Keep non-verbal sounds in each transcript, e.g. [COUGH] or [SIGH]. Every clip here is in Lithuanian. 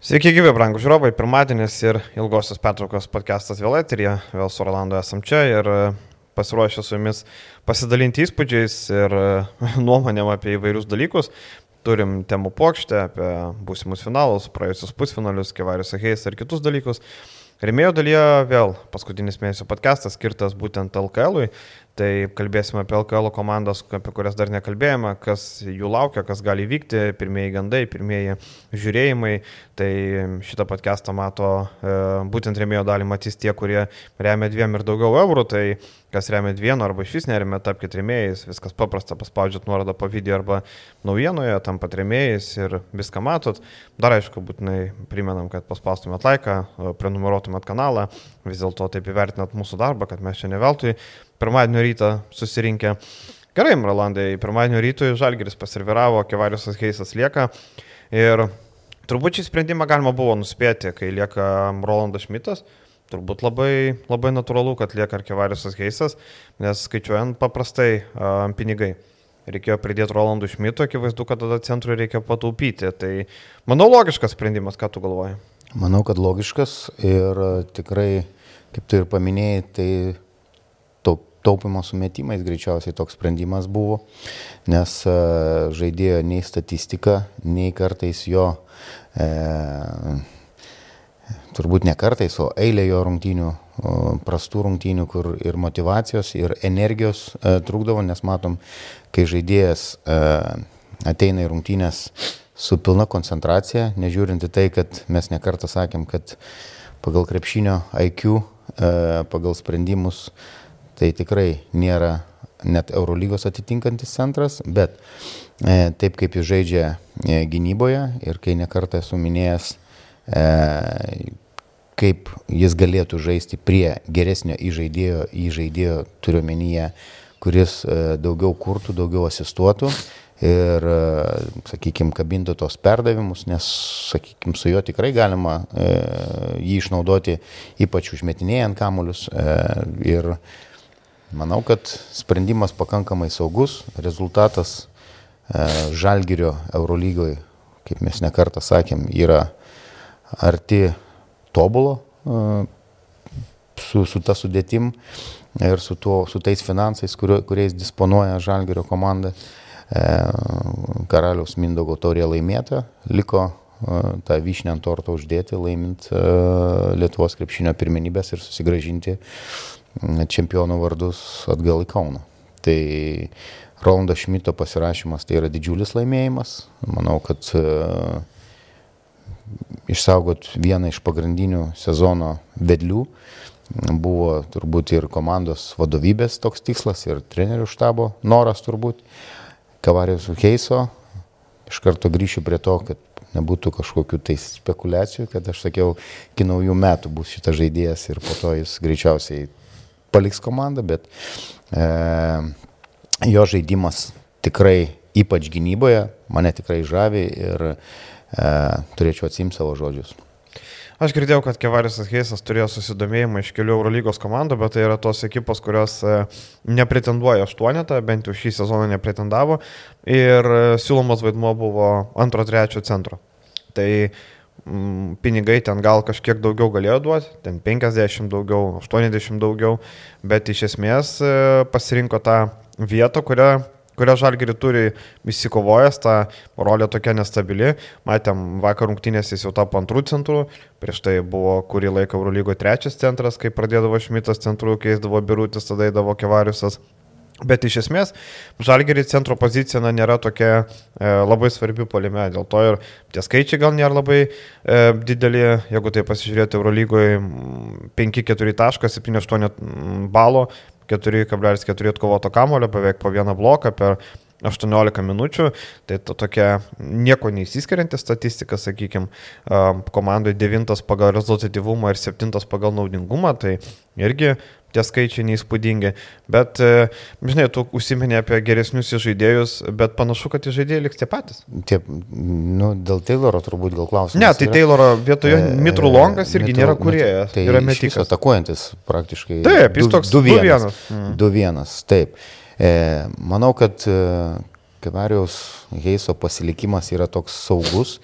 Sveiki, gyvi, brangų žiūrovai. Pirmadienis ir ilgosios pertraukos podcastas vėl eterija. Vėl su Rolandu esam čia ir e, pasiruošę su jumis pasidalinti įspūdžiais ir e, [LAUGHS] nuomonėm apie įvairius dalykus. Turim temų pokštę apie būsimus finalus, praėjusius pusfinalius, kevarius aheis ir kitus dalykus. Remėjo dalyje vėl paskutinis mėnesio podcastas skirtas būtent LKL. Tai kalbėsime apie LKL komandas, apie kurias dar nekalbėjome, kas jų laukia, kas gali vykti, pirmieji gandai, pirmieji žiūrėjimai. Tai šitą podcastą mato e, būtent remėjo dalį matys tie, kurie remia dviem ir daugiau eurų. Tai kas remia vienu arba iš vis neremia, tapkite remėjais, viskas paprasta, paspaudžiat nuorodą po video arba naujienoje, tam pat remėjais ir viską matot. Dar aišku, būtinai primenam, kad paspaustumėt laiką, prenumeruotumėt kanalą, vis dėlto taip įvertinat mūsų darbą, kad mes čia ne veltui pirmadienio rytą susirinkę. Gerai, Rolandai, pirmadienio rytui Žalgeris pasirviravo, Kevariusas Heisas lieka. Ir turbūt šį sprendimą galima buvo nuspėti, kai lieka Rolandas Šmitas. Turbūt labai, labai natūralu, kad lieka Arkevariusas Heisas, nes skaičiuojant paprastai uh, pinigai. Reikėjo pridėti Rolandų Šmito, akivaizdu, kad tada centrui reikia pataupyti. Tai manau logiškas sprendimas, ką tu galvoji. Manau, kad logiškas ir tikrai, kaip tu ir paminėjai, tai taupimo sumetimais greičiausiai toks sprendimas buvo, nes e, žaidėjo nei statistika, nei kartais jo, e, turbūt ne kartais, o eilė jo rungtynių, prastų rungtynių, kur ir motivacijos, ir energijos e, trūkdavo, nes matom, kai žaidėjas e, ateina į rungtynės su pilna koncentracija, nežiūrint į tai, kad mes nekartą sakėm, kad pagal krepšinio IQ, e, pagal sprendimus, tai tikrai nėra net Eurolygos atitinkantis centras, bet e, taip kaip jis žaidžia e, gynyboje ir kai nekartą esu minėjęs, e, kaip jis galėtų žaisti prie geresnio įžaidėjo, įžaidėjo turiu menyje, kuris e, daugiau kurtų, daugiau asistuotų ir, e, sakykime, kabintų tos perdavimus, nes, sakykime, su juo tikrai galima e, jį išnaudoti, ypač užmetinėjant kamuolius. E, ir Manau, kad sprendimas pakankamai saugus, rezultatas e, Žalgirio Eurolygoje, kaip mes nekartą sakėm, yra arti tobulo e, su, su ta sudėtim ir su, tuo, su tais finansais, kurio, kuriais disponuoja Žalgirio komanda. E, karaliaus Mindogo taurė laimėta, liko tą vyšnę ant torto uždėti, laimint Lietuvos krepšinio pirmenybės ir susigražinti čempionų vardus atgal į Kauną. Tai Rolando Šmito pasirašymas tai yra didžiulis laimėjimas. Manau, kad uh, išsaugot vieną iš pagrindinių sezono vedlių buvo turbūt ir komandos vadovybės toks tikslas, ir trenerių štabo noras turbūt. Kavarijos Heiso, iš karto grįšiu prie to, kad nebūtų kažkokių tai spekulacijų, kad aš sakiau, iki naujų metų bus šitas žaidėjas ir po to jis greičiausiai paliks komandą, bet e, jo žaidimas tikrai, ypač gynyboje, mane tikrai žavi ir e, turėčiau atsimti savo žodžius. Aš girdėjau, kad Kevarisas Heisas turėjo susidomėjimą iš kelių Eurolygos komandų, bet tai yra tos ekipos, kurios e, nepretenduoja aštuonetą, bent jau šį sezoną nepretendavo ir e, siūlomas vaidmo buvo antro, trečio centro. Tai pinigai ten gal kažkiek daugiau galėjo duoti, ten 50 daugiau, 80 daugiau, bet iš esmės e, pasirinko tą vietą, kurią, kurią Žalgiri turi įsikovojęs, ta rolė tokia nestabili. Matėm, vakar rungtynės jis jau tapo antrų centrų, prieš tai buvo kurį laiką Eurolygo trečias centras, kai pradėdavo Šmitas centrų, keisdavo Birutis, tada įdavo Kevariusas. Bet iš esmės, žalgerį centro pozicija na, nėra tokia e, labai svarbi polime, dėl to ir tie skaičiai gal nėra labai e, dideli, jeigu tai pasižiūrėti Eurolygoje 5-4 taškas, 7-8 balo, 4,4 atkovoto kamulio, beveik po vieną bloką per 18 minučių, tai to tokia nieko neįsiskirianti statistika, sakykime, komandai 9 pagal rezultatyvumą ir 7 pagal naudingumą, tai irgi tie skaičiai neįspūdingi. Bet, e, žinai, tu užsiminė apie geresnius žaidėjus, bet panašu, kad žaidėjai liks tie patys. Tie, nu, dėl Tayloro turbūt gal klausimas. Ne, tai yra, Tayloro vietoje e, Mitru Longas irgi Mitru, nėra kuriejas. Tai yra metikas. Atakuojantis praktiškai. Taip, jis toks 2-1. 2-1, mm. taip. E, manau, kad e, Kevariaus Heiso pasilikimas yra toks saugus.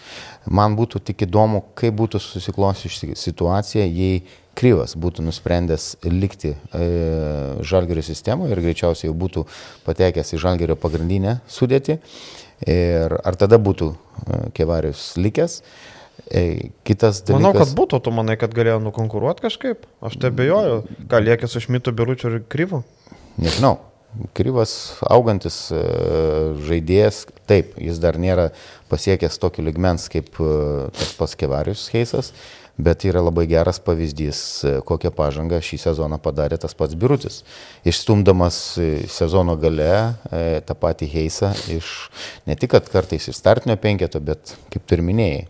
Man būtų tik įdomu, kaip būtų susiklosti situacija, jei Kryvas būtų nusprendęs likti e, Žalgerio sistemoje ir greičiausiai jau būtų patekęs į Žalgerio pagrindinę sudėtį. Ir ar tada būtų e, Kevarius likęs? E, kitas dalykas. Manau, kad būtų, tu manai, kad galėjo nukonkuruoti kažkaip. Aš tai bejoju. Gal liekė su Šmitu, Biručiu ir Kryvu? Nežinau. Kryvas augantis e, žaidėjas, taip, jis dar nėra pasiekęs tokio ligmens kaip tas pats Kevarius Heisas, bet yra labai geras pavyzdys, kokią pažangą šį sezoną padarė tas pats Birutis. Išstumdamas sezono gale tą patį Heisą iš ne tik, kartais iš startinio penketo, bet kaip ir minėjai,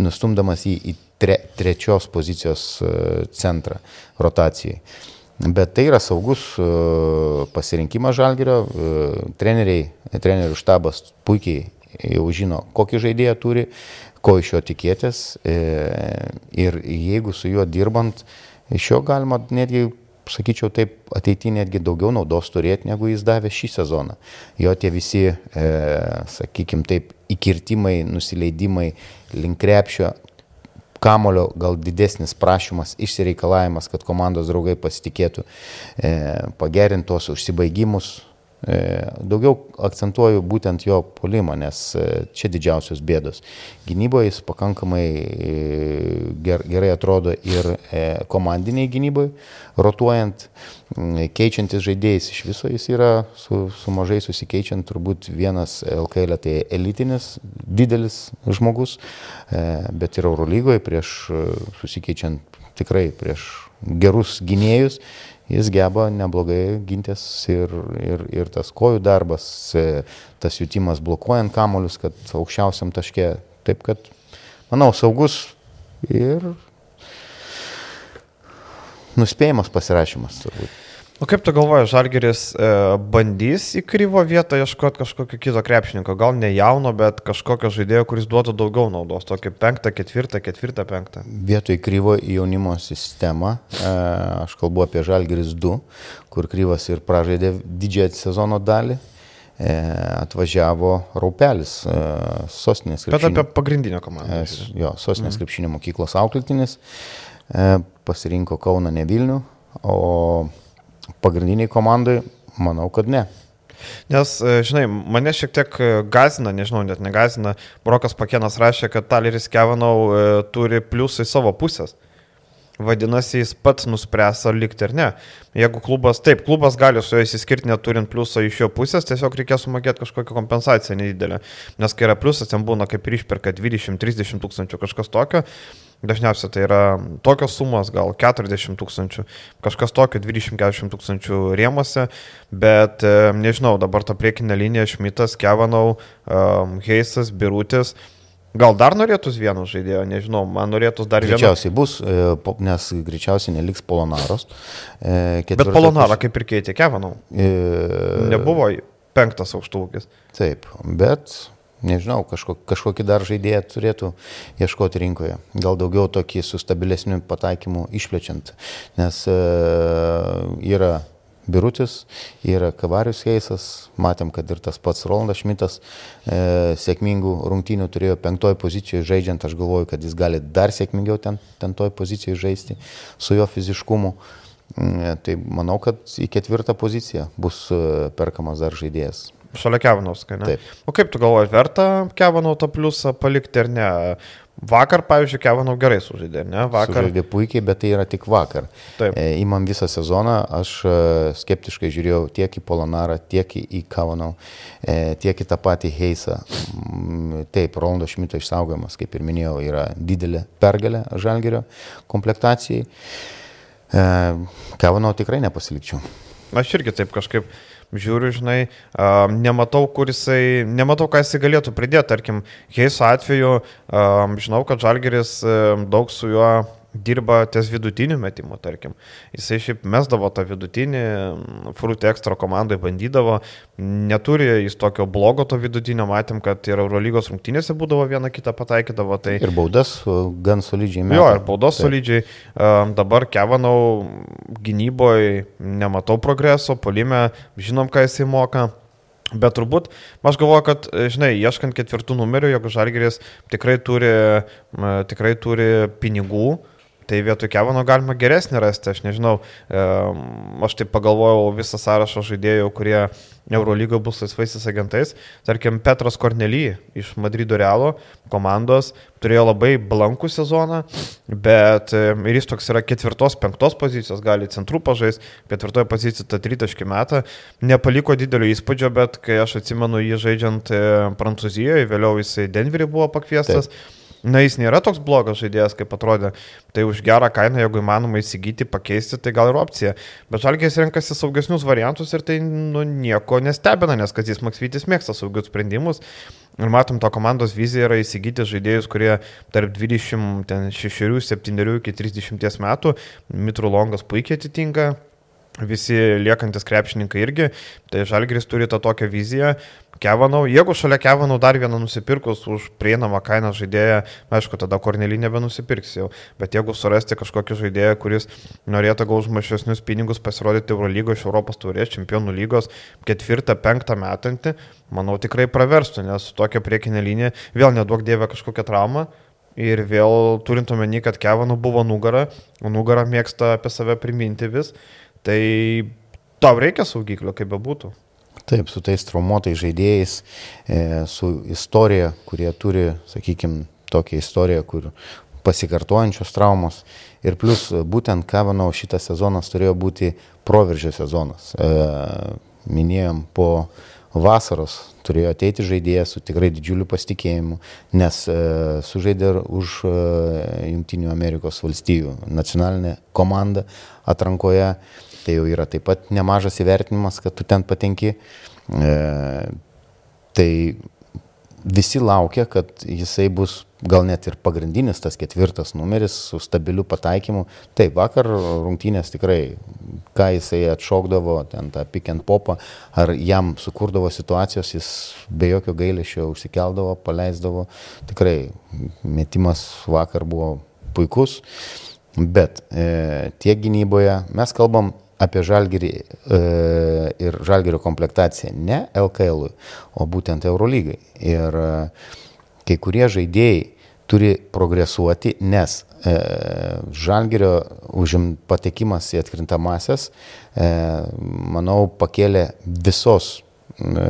nustumdamas jį į tre, trečios pozicijos e, centrą rotacijai. Bet tai yra saugus e, pasirinkimas žalgerio. E, treneriai, trenerių štabas puikiai jau žino, kokį žaidėją turi, ko iš jo tikėtis. Ir jeigu su juo dirbant, iš jo galima netgi sakyčiau taip, ateityje netgi daugiau naudos turėti, negu jis davė šį sezoną. Jo tie visi, e, sakykime taip, įkirtimai, nusileidimai link krepšio, kamulio gal didesnis prašymas, išsireikalavimas, kad komandos draugai pasitikėtų, e, pagerintos užsibaigimus, E, daugiau akcentuoju būtent jo polimą, nes e, čia didžiausios bėdos. Gynyboje jis pakankamai e, gerai atrodo ir komandiniai gynyboje, rotuojant, keičiantis žaidėjais iš viso jis yra su, su mažai susikeičiant, turbūt vienas LKL tai elitinis, didelis žmogus, bet ir Eurolygoje prieš susikeičiant tikrai prieš gerus gynėjus jis geba neblogai gintis ir, ir, ir tas kojų darbas, e, tas jutimas blokuojant kamolius, kad aukščiausiam taške. Taip kad, manau, saugus ir nuspėjimas pasirašymas turbūt. O kaip tu galvoji, Žalgeris e, bandys į kryvo vietą ieškoti kažkokio kito krepšininko, gal ne jauno, bet kažkokio žaidėjo, kuris duotų daugiau naudos, tokį penktą, ketvirtą, ketvirtą, penktą? Vietoj kryvo į jaunimo sistemą, e, aš kalbu apie Žalgeris 2, kur kryvas ir pražaidė didžiąją sezono dalį, e, atvažiavo Raupelis, e, sostinės krepšinio. Bet apie pagrindinę komandą. E, jo, sostinės mhm. krepšinio mokyklos auklėtinis, e, pasirinko Kauną, ne Vilnių, o pagrindiniai komandai, manau, kad ne. Nes, e, žinai, mane šiek tiek e, gazina, nežinau, net negazina, Brokas Pakienas rašė, kad Taleris Kevanau e, turi pliusai savo pusės. Vadinasi, jis pats nuspręs, ar likti ar ne. Jeigu klubas, taip, klubas gali su juo įsiskirti neturint pliuso iš jo pusės, tiesiog reikės sumokėti kažkokią kompensaciją nedidelę. Nes kai yra pliusas, ten būna kaip ir išperka 20-30 tūkstančių kažkas tokio, Dažniausiai tai yra tokios sumos, gal 40 tūkstančių, kažkas tokio 20-40 tūkstančių rėmose, bet e, nežinau, dabar ta priekinė linija Šmitas, Kevanau, um, Heisas, Birutis. Gal dar norėtųs vieno žaidėjo, nežinau, man norėtųs dar vieno. Greičiausiai bus, e, nes greičiausiai neliks Polonaros. Bet Polonarą kaip ir keitė Kevanau. E... Nebuvo penktas aukštūkis. Taip, bet nežinau, kažko, kažkokį dar žaidėją turėtų ieškoti rinkoje. Gal daugiau tokį su stabilesniu pataikymu išplečiant, nes e, yra Birutis, yra Kavarius Heisas, matėm, kad ir tas pats Rolandas Šmitas e, sėkmingų rungtynių turėjo penktoje pozicijoje žaidžiant, aš galvoju, kad jis gali dar sėkmingiau ten, ten toj pozicijoje žaisti su jo fiziškumu. E, tai manau, kad į ketvirtą poziciją bus e, perkamas dar žaidėjas. Šalia Kevanovskai, ne? Taip. O kaip tu galvoji, verta Kevanov tą pliusą palikti ar ne? Vakar, pavyzdžiui, Kevanov gerai sužaidė, ne? Vakar. Sužaidė puikiai, bet tai yra tik vakar. Taip. E, įmam visą sezoną, aš e, skeptiškai žiūrėjau tiek į Polonarą, tiek į Kevanov, e, tiek į tą patį Heisą. Mm, taip, Rolando Šmito išsaugojimas, kaip ir minėjau, yra didelė pergalė Žalgerio komplektacijai. E, Kevanov tikrai nepasilikčiau. Aš irgi taip kažkaip žiūriu, žinai, nematau, kur jisai, nematau, ką jisai galėtų pridėti. Tarkim, Heiso atveju, žinau, kad Žalgeris daug su juo dirba ties vidutiniu metimu, tarkim. Jisai šiaip mesdavo tą vidutinį, Fruit Extra komandai bandydavo, neturi jis tokio blogo to vidutinio, matėm, kad ir Eurolygos rungtynėse būdavo viena kitą pataikydavo. Tai... Ir baudas gan solidžiai metė. Jo, ir baudas tai. solidžiai. Dabar Kevanau gynyboje nematau progreso, polime žinom, ką jisai moka. Bet turbūt, aš galvoju, kad, žinai, ieškant ketvirtų numerių, jeigu Žalgeris tikrai turi, tikrai turi pinigų, Tai vietoj Kevano galima geresnį rasti, aš nežinau, aš taip pagalvojau visą sąrašą žaidėjų, kurie Eurolygo bus laisvaisiais agentais. Tarkim, Petras Kornely iš Madrido Realo komandos turėjo labai blankų sezoną, bet ir jis toks yra ketvirtos, penktos pozicijos, gali centrų pažais, ketvirtoje pozicijoje tą tritaškį metą. Nepaliko didelio įspūdžio, bet kai aš atsimenu jį žaidžiant Prancūzijoje, vėliau jisai Denverį buvo pakviestas. Taip Na, jis nėra toks blogas žaidėjas, kaip atrodė. Tai už gerą kainą, jeigu įmanoma įsigyti, pakeisti, tai gal ir opcija. Bet Žalgės renkasi saugesnius variantus ir tai nu, nieko nestebina, nes Kazis Maksvytis mėgsta saugius sprendimus. Ir matom, to komandos vizija yra įsigyti žaidėjus, kurie tarp 26, 7 iki 30 metų. Mitru Longas puikiai atitinka visi liekantis krepšininkai irgi, tai Žalgris turi tą tokią viziją. Kevanau, jeigu šalia Kevanau dar vieną nusipirkus už prieinamą kainą žaidėją, aišku, tada Kornelį nebenusipirks jau, bet jeigu surasti kažkokį žaidėją, kuris norėtų gauti mažesnius pinigus pasirodyti Eurolygo iš Europos turės, čempionų lygos ketvirtą, penktą metantį, manau tikrai praverstų, nes tokia priekinė linija, vėl neduok dievę kažkokią traumą, Ir vėl turint omeny, kad Kevanų buvo nugara, o nugara mėgsta apie save priminti vis, Tai tau reikia saugiklio, kaip bebūtų. Taip, su tais traumuotais žaidėjais, e, su istorija, kurie turi, sakykime, tokią istoriją, kur pasikartojančios traumos. Ir plus, būtent Kavanau šitas sezonas turėjo būti proveržio sezonas. E, minėjom, po vasaros turėjo ateiti žaidėjas su tikrai didžiuliu pasitikėjimu, nes e, sužaidė už e, Junktinių Amerikos valstijų nacionalinę komandą atrankoje. Tai jau yra taip pat nemažas įvertinimas, kad tu ten patenki. E, tai visi laukia, kad jisai bus gal net ir pagrindinis tas ketvirtas numeris su stabiliu pataikymu. Taip, vakar rungtynės tikrai, ką jisai atšokdavo, ten tą pick and popą, ar jam sukurdavo situacijos, jis be jokio gailėšio užsikeldavo, paleisdavo. Tikrai metimas vakar buvo puikus, bet e, tiek gynyboje mes kalbam apie žalgerį e, ir žalgerio komplektaciją ne LKL, o būtent Eurolygai. Ir e, kai kurie žaidėjai turi progresuoti, nes e, žalgerio užim patekimas į atkrintamasias, e, manau, pakėlė visos e,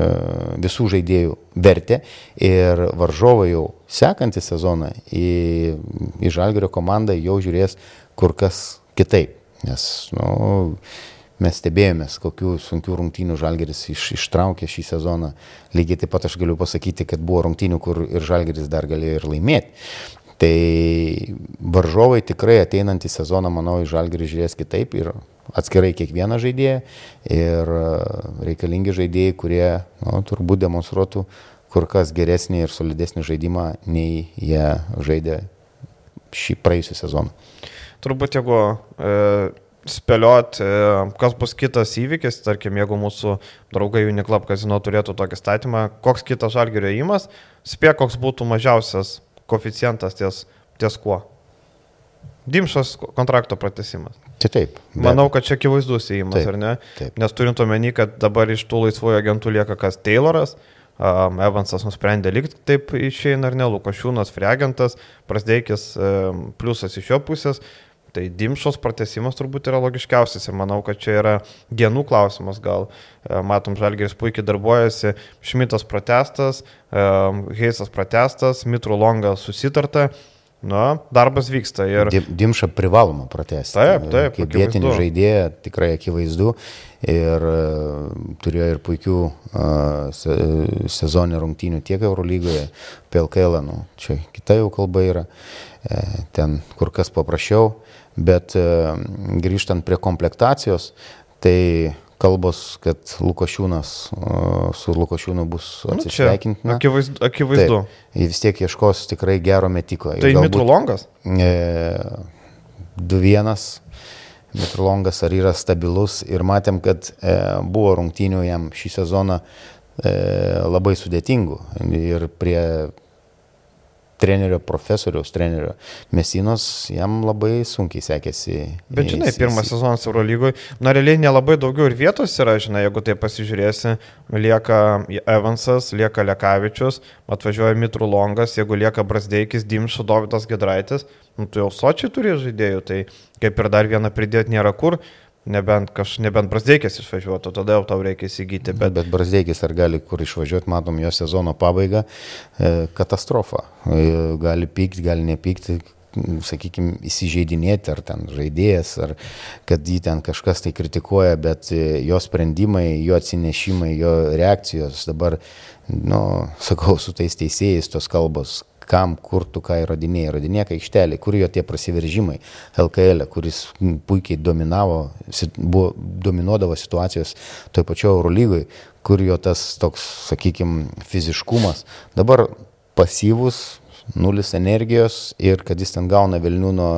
visų žaidėjų vertę ir varžovai jau sekantį sezoną į, į Žalgerio komandą jau žiūrės kur kas kitaip. Nes nu, mes stebėjomės, kokių sunkių rungtynių Žalgeris iš, ištraukė šį sezoną. Lygiai taip pat aš galiu pasakyti, kad buvo rungtynių, kur ir Žalgeris dar galėjo ir laimėti. Tai varžovai tikrai ateinantį sezoną, manau, į Žalgerį žiūrės kitaip ir atskirai kiekvieną žaidėją ir reikalingi žaidėjai, kurie nu, turbūt demonstruotų kur kas geresnį ir solidesnį žaidimą, nei jie žaidė šį praėjusią sezoną turbūt jeigu e, spėliot, e, kas bus kitas įvykis, tarkim, jeigu mūsų draugai Uniklub kazino turėtų tokį statymą, koks kitas žalgerio įimas, spėk, koks būtų mažiausias koficijantas ties, ties kuo. Dimšos kontrakto pratesimas. Tai taip. Bet... Manau, kad čia akivaizdus įimas, ar ne? Taip. Nes turint omeny, kad dabar iš tų laisvųjų agentų lieka kas Tayloras, um, Evansas nusprendė likti taip išeina ar ne, Lukošiūnas, Freagentas, Prasdeikis um, pliusas iš jo pusės, Tai dimšos pratesimas turbūt yra logiškiausias ir manau, kad čia yra dienų klausimas. Gal e, matom, Žalgeris puikiai darbuojasi, Šmitas pratestas, e, Heisas pratestas, Mitru Longa susitarta. Na, darbas vyksta ir... Dimša privaloma pratesti. Taip, taip. Kaip vietinį žaidėją tikrai akivaizdu ir uh, turėjo ir puikių se, sezoninių rungtynių tiek Eurolygoje, PLKL, nu, čia kita jau kalba yra, e, ten kur kas paprasčiau. Bet e, grįžtant prie komplektacijos, tai kalbos, kad Lukošiūnas su Lukošiūnu bus atsisveikinti. Nu, akivaizdu. akivaizdu. Taip, jis vis tiek ieškos tikrai gero metiko. Tai Mitrulongas? E, 2-1. Mitrulongas ar yra stabilus ir matėm, kad e, buvo rungtynių jam šį sezoną e, labai sudėtingų ir prie trenerio, profesoriaus trenerio Mesinos, jam labai sunkiai sekėsi. Bet žinai, pirmas sezonas Eurolygoje, na realiai nelabai daugiau ir vietos yra, žinai, jeigu tai pasižiūrėsi, lieka Evansas, lieka Lekavičius, atvažiuoja Mitru Longas, jeigu lieka Brasdeikis, Dimšu, Dovydas Gedraitis, nu, tu jau sočiai turi žaidėjų, tai kaip ir dar vieną pridėti nėra kur. Nebent, kaž, nebent Brasdeikis išvažiuotų, tada jau tau reikia įsigyti. Bet, bet Brasdeikis ar gali kur išvažiuoti, matom jo sezono pabaigą, e, katastrofa. E, gali pykti, gali nepykti, sakykime, įsižeidinėti, ar ten žaidėjas, ar kad jį ten kažkas tai kritikuoja, bet e, jo sprendimai, jo atsinešimai, jo reakcijos dabar, nu, sakau, su tais teisėjais tos kalbos, kam, kur tu ką įrodinėjai, įrodinėk aikštelį, kur jo tie prasiveržimai LKL, e, kuris puikiai dominavo, buvo, dominuodavo situacijos toj pačioj Eurolygoj, kur jo tas toks, sakykime, fiziškumas. Dabar pasyvus, nulis energijos ir kad jis ten gauna Vilnių nuo,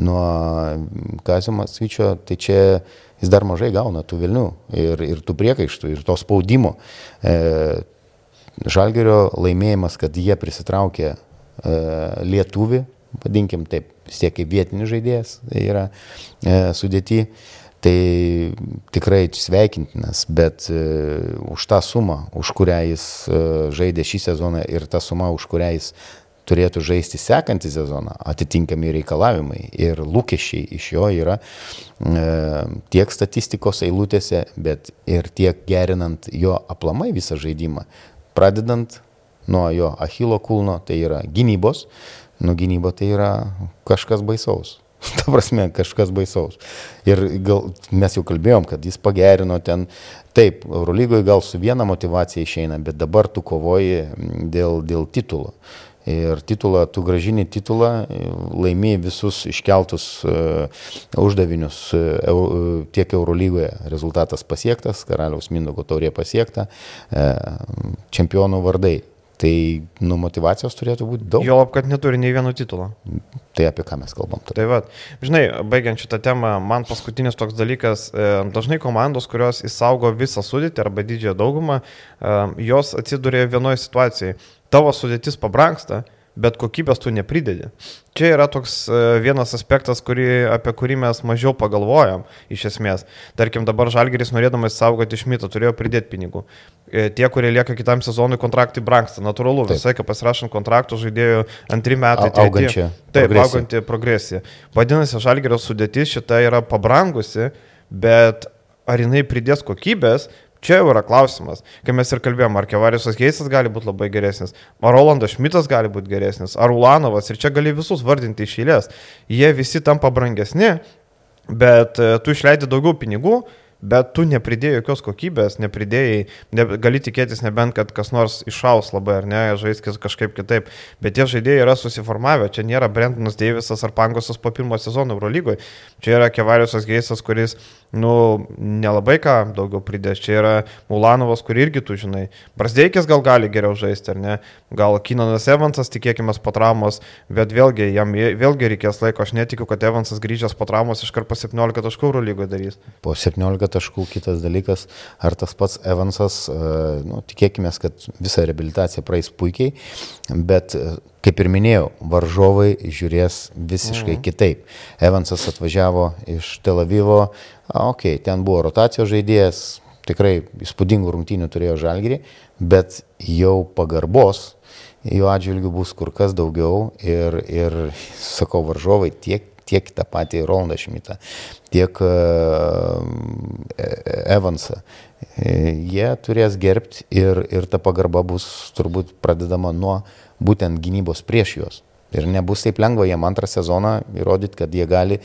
nuo Kazimas Vyčio, tai čia jis dar mažai gauna tų Vilnių ir, ir tų priekaištų, ir to spaudimo. E, Žalgerio laimėjimas, kad jie prisitraukė E, lietuvį, vadinkim taip, vis tiek kaip vietinis žaidėjas yra e, sudėti. Tai tikrai sveikintinas, bet uh, už tą sumą, už kurią jis žaidė šį sezoną ir tą sumą, už kurią jis turėtų žaisti sekantį sezoną, atitinkami reikalavimai ir lūkesčiai iš jo yra uh, tiek statistikos eilutėse, bet ir tiek gerinant jo aplamai visą žaidimą, pradedant nuo jo Achilo kulno, tai yra gynybos, nu gynyba tai yra kažkas baisaus. [LAUGHS] Ta prasme, kažkas baisaus. Ir gal, mes jau kalbėjom, kad jis pagerino ten, taip, Eurolygoje gal su viena motivacija išeina, bet dabar tu kovoji dėl, dėl titulo. Ir titulą, tu gražini titulą, laimi visus iškeltus uh, uždavinius uh, tiek Eurolygoje. Rezultatas pasiektas, karaliaus Mindogo taurė pasiekta, uh, čempionų vardai Tai nu, motivacijos turėtų būti daug. Jo, kad neturi nei vieno titulo. Tai apie ką mes kalbam. Tada. Tai va, žinai, baigiant šitą temą, man paskutinis toks dalykas, e, dažnai komandos, kurios įsaugo visą sudėtį arba didžiąją daugumą, e, jos atsiduria vienoje situacijoje. Tavo sudėtis pabranksta, bet kokybės tu nepridedi. Čia yra toks e, vienas aspektas, kurį, apie kurį mes mažiau pagalvojam iš esmės. Tarkim, dabar Žalgeris norėdamas saugoti Šmitą turėjo pridėti pinigų. E, tie, kurie lieka kitam sezonui, kontraktai branksta. Natūralu, visai, kai pasirašant kontraktų žaidėjų antrį metą. Augančią. Taip, auganti progresija. Vadinasi, Žalgerio sudėtis šita yra pabrangusi, bet ar jinai pridės kokybės, Čia jau yra klausimas, kai mes ir kalbėjome, ar Kevarisas Geisas gali būti labai geresnis, ar Rolandas Šmitas gali būti geresnis, ar Ulanovas, ir čia gali visus vardinti iš eilės. Jie visi tampa brangesni, bet e, tu išleidi daugiau pinigų, bet tu nepridėjai jokios kokybės, nepridėjai, ne, gali tikėtis nebent, kad kas nors išaus labai ar ne, žaiskis kažkaip kitaip, bet tie žaidėjai yra susiformavę, čia nėra Brentonas Deivisas ar Pangosas po pirmo sezono Eurolygoje, čia yra Kevariusas Geisas, kuris, nu, nelabai ką daugiau pridės, čia yra Mulanovas, kurį irgi tu žinai, Brasdeikis gal gali geriau žaisti, ar ne, gal Kinanas Evansas, tikėkime, po traumos, bet vėlgi, jam vėlgi reikės laiko, aš netikiu, kad Evansas grįžęs po traumos iškart po 17 taškų Eurolygoje darys. Po 17 taškų, kitas dalykas, ar tas pats Evansas, e, nu, tikėkime, kad visa reabilitacija praeis puikiai, bet e, kaip ir minėjau, varžovai žiūrės visiškai mhm. kitaip. Evansas atvažiavo iš Tel Avivo, okei, okay, ten buvo rotacijos žaidėjas, tikrai įspūdingų rungtynių turėjo žalgyrį, bet jau pagarbos jo atžvilgių bus kur kas daugiau ir, ir [LAUGHS] sakau, varžovai tiek tiek tą patį Rolandą Šmitą, tiek e, Evansą. E, jie turės gerbti ir, ir ta pagarba bus turbūt pradedama nuo būtent gynybos prieš juos. Ir nebus taip lengva jiem antrą sezoną įrodyti, kad jie gali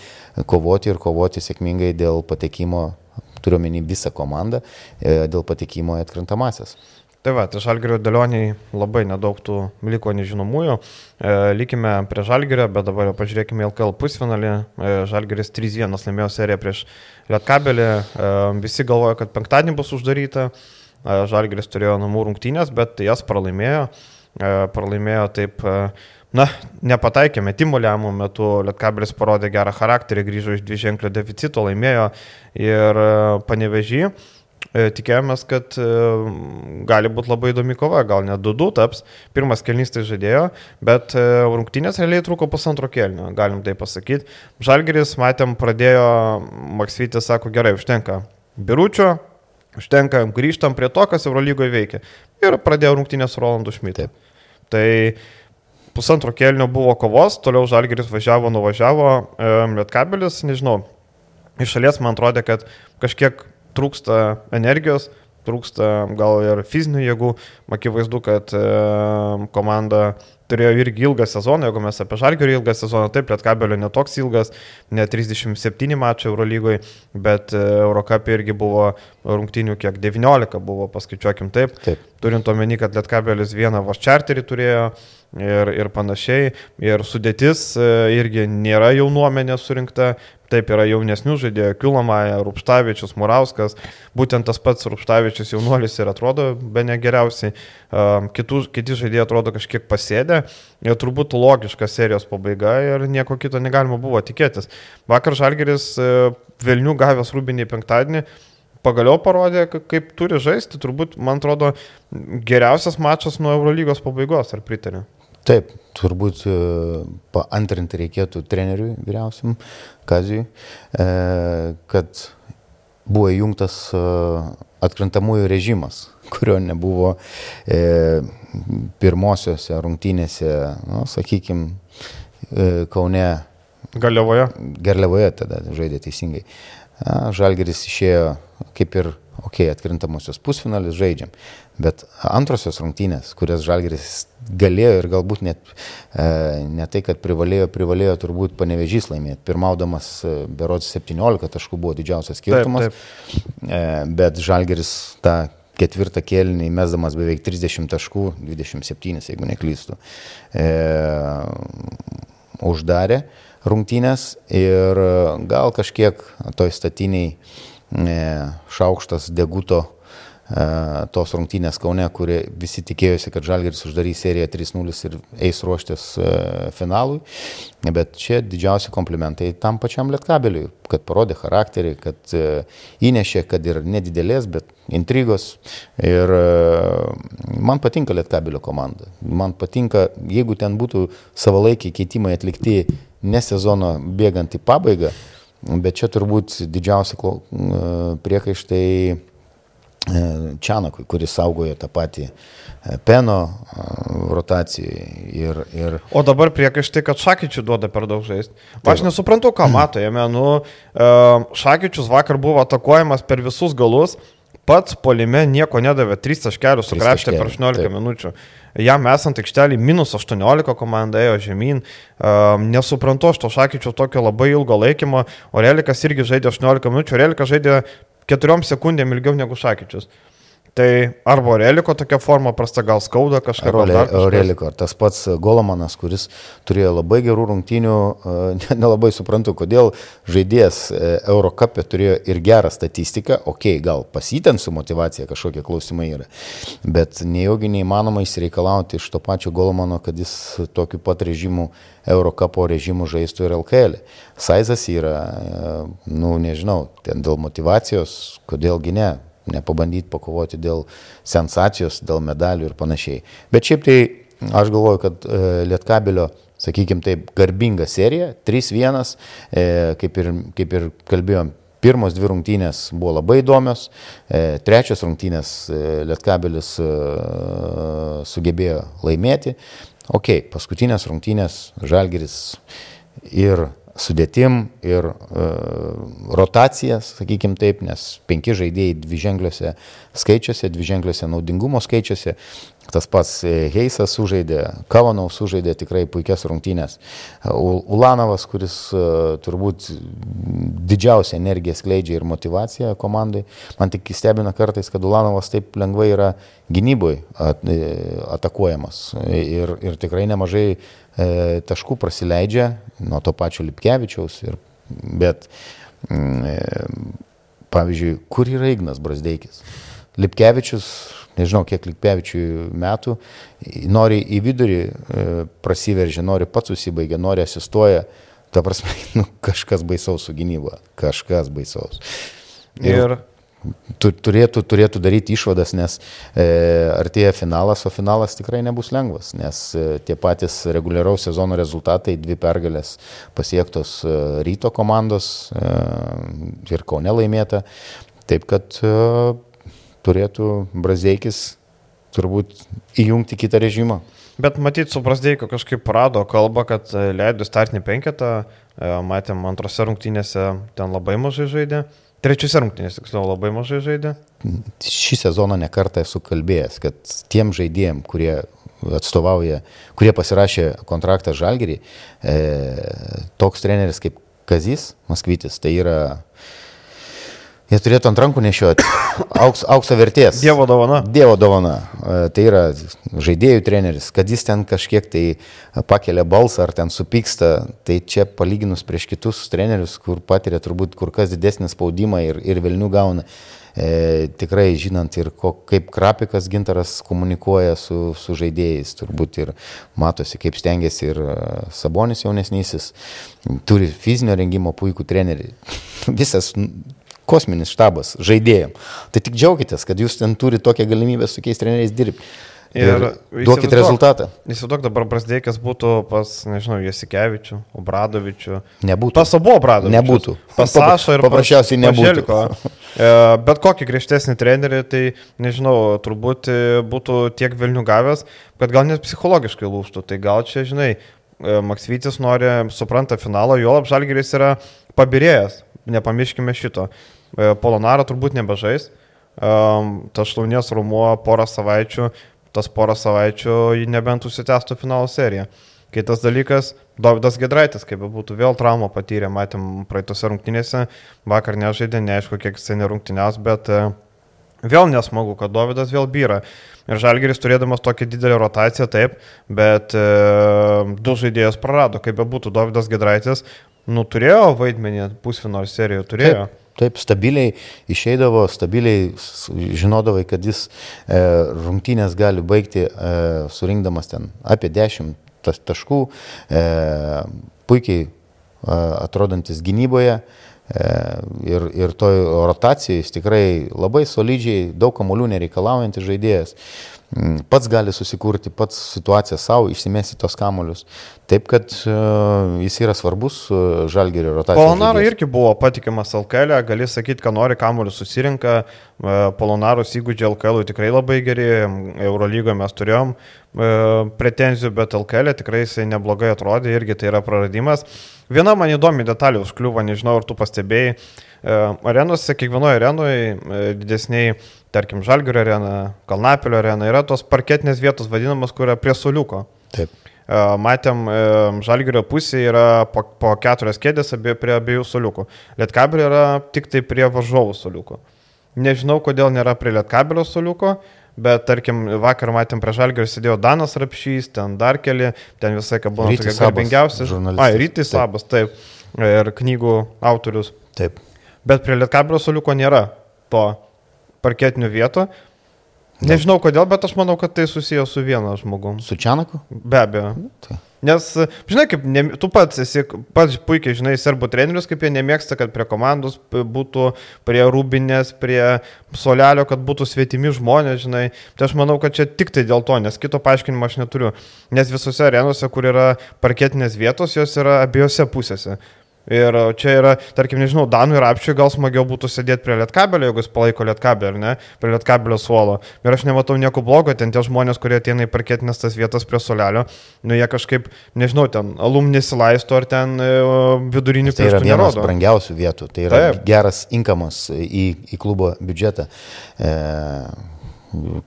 kovoti ir kovoti sėkmingai dėl patekimo, turiuomenį visą komandą, e, dėl patekimo į atkrintamasias. Tai va, tai žalgerio dėlioniai labai nedaug tų liko nežinomųjų. E, likime prie žalgerio, bet dabar jau pažiūrėkime LKL pusfinalį. E, žalgeris 3-1 laimėjo seriją prieš Lietkabelį. E, visi galvoja, kad penktadienį bus uždaryta. E, žalgeris turėjo namų rungtynės, bet jas pralaimėjo. E, pralaimėjo taip. E, Na, nepataikė metimų lemų metu, Lietkabelis parodė gerą charakterį, grįžo iš dviženklio deficito, laimėjo ir e, panevežį. E, tikėjomės, kad e, gali būti labai įdomi kova, gal net 2-2 taps. Pirmas kelnys tai žaidėjo, bet e, rungtynės realiai truko pusantro kelnio, galim tai pasakyti. Žalgeris, matėm, pradėjo, Maksytis sako, gerai, užtenka biručio, užtenka, grįžtam prie to, kas Eurolygoje veikia. Ir pradėjo rungtynės su Rolandu Šmitu. Tai pusantro kelnio buvo kovos, toliau Žalgeris važiavo, nuvažiavo, Lietkabelis, nežinau, iš šalies man atrodė, kad kažkiek trūksta energijos, trūksta gal ir fizinių jėgų. Akivaizdu, kad komanda turėjo irgi ilgą sezoną, jeigu mes apie Žalgirio ilgą sezoną, taip, Lietkabelio netoks ilgas, ne 37 mačai Eurolygoje, bet e, Eurocap irgi buvo rungtinių kiek 19 buvo, paskaičiuokim taip. taip. Turint omeny, kad Lietkabelis vieną Vaščarterį turėjo ir, ir panašiai, ir sudėtis e, irgi nėra jaunuomenė surinkta, Taip yra jaunesnių žaidėjų, Kilamaja, Rupštavičius, Murauskas, būtent tas pats Rupštavičius jaunuolis ir atrodo be ne geriausiai, Kitų, kiti žaidėjai atrodo kažkiek pasėdę. Ir turbūt logiška serijos pabaiga ir nieko kito negalima buvo tikėtis. Vakar Žalgeris e, Vilnių gavęs Rūbinį penktadienį pagaliau parodė, kaip turi žaisti, turbūt, man atrodo, geriausias mačas nuo Eurolygos pabaigos, ar pritarė? Taip, turbūt e, paantrinti reikėtų treneriui vyriausiam Kazijui, e, kad buvo įjungtas e, atkrintamųjų režimas, [LAUGHS] kurio nebuvo pirmosiose rungtynėse, nu, sakykime, Kaune. Garliavoje. Garliavoje tada žaidė teisingai. Žalgeris išėjo kaip ir, okei, okay, atkrintamosios pusfinalis žaidžiam. Bet antrosios rungtynės, kurias Žalgeris galėjo ir galbūt net e, ne tai, kad privalėjo, privalėjo turbūt panevežys laimėti. Pirmaudamas e, berods 17 taškų buvo didžiausias skirtumas. Taip, taip. E, bet Žalgeris tą ketvirtą kėlinį mesdamas beveik 30 taškų, 27, jeigu neklystu, e, uždarė rungtynės ir gal kažkiek toj statiniai e, šaukštas deguto E, tos rungtynės Kaune, kurie visi tikėjosi, kad Žalgeris uždarys seriją 3-0 ir eis ruoštis finalui. Bet čia didžiausi komplimentai tam pačiam Lietkabeliui, kad parodė charakterį, kad įnešė, kad ir nedidelės, bet intrigos. Ir man patinka Lietkabelio komanda. Man patinka, jeigu ten būtų savalaikiai keitimai atlikti ne sezono bėgant į pabaigą, bet čia turbūt didžiausi priekaištai Čianakui, kuris saugojo tą patį e, Peno e, rotacijai. Ir, ir... O dabar priekaištai, kad Šakyčių duoda per daug žaisti. Aš nesuprantu, ką [CLEARS THROAT] mato jame. Nu, Šakyčius vakar buvo atakuojamas per visus galus, pats polime nieko nedavė, 3 taškelius sugraštė per 18 taip. minučių. Jam esant aikštelį minus 18 komanda ėjo žemyn. Uh, nesuprantu aš to Šakyčių tokio labai ilgo laikymo. Orelikas irgi žaidė 18 minučių. Orelikas žaidė keturiom sekundėm ilgiau negu Šakyčius. Tai arba Aureliko tokia forma prasta, gal skauda kažką. Aureliko, tas pats Golomanas, kuris turėjo labai gerų rungtynių, e, [LAUGHS] nelabai suprantu, kodėl žaidėjas e, Eurocapė turėjo ir gerą statistiką, okei, okay, gal pasitent su motivacija kažkokie klausimai yra, bet nejaugi neįmanoma įsireikalauti iš to pačio Golomano, kad jis tokiu pat režimu Eurocapo režimu žaistų ir LKL. Saizas yra, e, nu nežinau, ten dėl motivacijos, kodėlgi ne, nepabandyti pakovoti dėl sensacijos, dėl medalių ir panašiai. Bet šiaip tai aš galvoju, kad e, Lietkabelio, sakykime taip, garbinga serija, 3-1, e, kaip, ir, kaip ir kalbėjom, pirmos dvi rungtynės buvo labai įdomios, e, trečias rungtynės e, Lietkabelis e, sugebėjo laimėti. Ok, paskutinės rungtynės Žalgeris ir sudėtim ir uh, rotacijas, sakykim taip, nes penki žaidėjai dvižengliuose skaičiuose, dvižengliuose naudingumo skaičiuose. Tas pats e, Heisas sužaidė, Kavanau sužaidė tikrai puikias rungtynės. Ulanovas, kuris uh, turbūt didžiausią energiją skleidžia ir motivaciją komandai. Man tik stebina kartais, kad Ulanovas taip lengvai yra gynyboje at, atakuojamas. Ir, ir tikrai nemažai e, taškų prasileidžia nuo to pačio Lipkevičiaus. Ir, bet, mm, e, pavyzdžiui, kur yra Ignas Brasdeikis? Lipkevičius, nežinau kiek Lipkevičiui metų, nori į vidurį e, prasiveržia, nori pats susibaigia, nori asistuoja. Ta prasme, [LAUGHS] nu, kažkas baisaus su gynyba, kažkas baisaus. Ir, ir turėtų, turėtų daryti išvadas, nes e, artėja finalas, o finalas tikrai nebus lengvas, nes e, tie patys reguliaraus sezono rezultatai, dvi pergalės pasiektos e, ryto komandos e, ir Kaune laimėta. Taip kad e, turėtų Brazeikis turbūt įjungti kitą režimą. Bet matyt, su Brasdeiko kažkaip rado kalbą, kad e, leido startinį penketą, e, matėm antrose rungtynėse ten labai mažai žaidė. Trečiose rungtynėse, tiksliau, labai mažai žaidė. Šį sezoną nekartą esu kalbėjęs, kad tiem žaidėjim, kurie atstovauja, kurie pasirašė kontraktą Žalgerį, e, toks treneris kaip Kazis Maskvytis, tai yra Jie turėtų ant rankų nešioti auks, aukso vertės. Dievo dovana. Dievo dovana. E, tai yra žaidėjų treneris, kad jis ten kažkiek tai pakelia balsą ar ten supyksta, tai čia palyginus prieš kitus trenerius, kur patiria turbūt kur kas didesnį spaudimą ir, ir Vilnių gauna. E, tikrai žinant ir ko, kaip Krapikas Gintaras komunikuoja su, su žaidėjais, turbūt ir matosi, kaip stengiasi ir e, Sabonis jaunesnysis, turi fizinio rengimo puikų trenerį. [LAUGHS] Visas kosminis štabas žaidėjim. Tai tik džiaugitės, kad jūs ten turite tokią galimybę su tokiais treneriais dirbti. Ir, ir duokit rezultatą. Įsivaizduok dabar Brasdeikis būtų pas, nežinau, Jasikevičių, Obradovičių. Nebūtų. Pas abu Obradovičių. Nebūtų. Pas Sašą ir paprasčiausiai nebūtų. [LAUGHS] E, bet kokį griežtesnį trenerį, tai nežinau, turbūt e, būtų tiek Vilnių gavęs, kad gal net psichologiškai lūštų. Tai gal čia, žinai, e, Maksvytis nori, supranta finalo, jo apžalgeris yra pabirėjęs. Nepamirškime šito. E, Polonaro turbūt nebežais. Tas šlaunės rumuo porą savaičių, tas porą savaičių nebent užsitęstų finalo seriją. Kitas dalykas, Davidas Gedraitis, kaip būtų, vėl traumą patyrė, matėm praeitose rungtynėse, vakar nežaidė, neaišku, kiek jisai nerungtynės, bet e, vėl nesmagu, kad Davidas vėl byra. Ir Žalgeris turėdamas tokią didelę rotaciją, taip, bet e, du žaidėjus prarado, kaip būtų, Davidas Gedraitis, nu turėjo vaidmenį pusfinalo serijoje, turėjo. Taip. Taip, stabiliai išeidavo, stabiliai žinodavai, kad jis e, rungtynės gali baigti e, surinkdamas ten apie 10 taškų, e, puikiai e, atrodantis gynyboje. E, ir, ir toj rotacijai jis tikrai labai solidžiai, daug kamolių nereikalaujantis žaidėjas. Mm, pats gali susikurti, pats situaciją savo, išsimesti tos kamolius. Taip, kad uh, jis yra svarbus uh, žalgerio rotacijos. Polonaro irgi buvo patikimas LKL, gali sakyti, ką nori, kamolius susirinka. Uh, Polonaros įgūdžiai LKL tikrai labai geri, Eurolygoje mes turėjom pretenzijų, bet LKL tikrai jisai neblogai atrodė, irgi tai yra praradimas. Viena man įdomi detalė užkliuvo, nežinau, ar tu pastebėjai. Arenose, kiekvienoje arenoje didesniai tarkim, Žalgirio arena, Kalnapilio arena, yra tos parketinės vietos vadinamos, kur yra prie soliuko. Taip. E, matėm, e, Žalgirio pusėje yra po, po keturias kėdės abie, prie abiejų soliukų. Lietkabelio yra tik tai prie varžovų soliuko. Nežinau, kodėl nėra prie Lietkabelio soliuko, bet tarkim, vakar matėm prie Žalgirio sėdėjo Danas Rapšys, ten dar keli, ten visai ką buvo tokie garbingiausi. Ai, Rytis Sabas, taip. Ir knygų autorius. Taip. Bet prie Lietkabelio soliuko nėra to parketinių vietų. Nežinau kodėl, bet aš manau, kad tai susijęs su vienu žmogum. Su Čianaku? Be abejo. Tai. Nes, žinai, kaip ne, tu pats esi, pats puikiai žinai, serbų trenerius, kaip jie nemėgsta, kad prie komandos būtų, prie rūbinės, prie solelio, kad būtų svetimi žmonės, žinai. Tai aš manau, kad čia tik tai dėl to, nes kito paaiškinimo aš neturiu. Nes visose arenose, kur yra parketinės vietos, jos yra abiejose pusėse. Ir čia yra, tarkim, nežinau, Danui ir Apčiui gal smagiau būtų sėdėti prie Lietkabelio, jeigu jis palaiko Lietkabelį, ne, prie Lietkabelio suolo. Ir aš nematau nieko blogo, ten tie žmonės, kurie ateina į parketinės tas vietas prie solelio, nu jie kažkaip, nežinau, ten alum nesilaisto ar ten e, vidurinį tai yra vienas nerodo. brangiausių vietų, tai yra Taip. geras inkamas į, į klubo biudžetą. E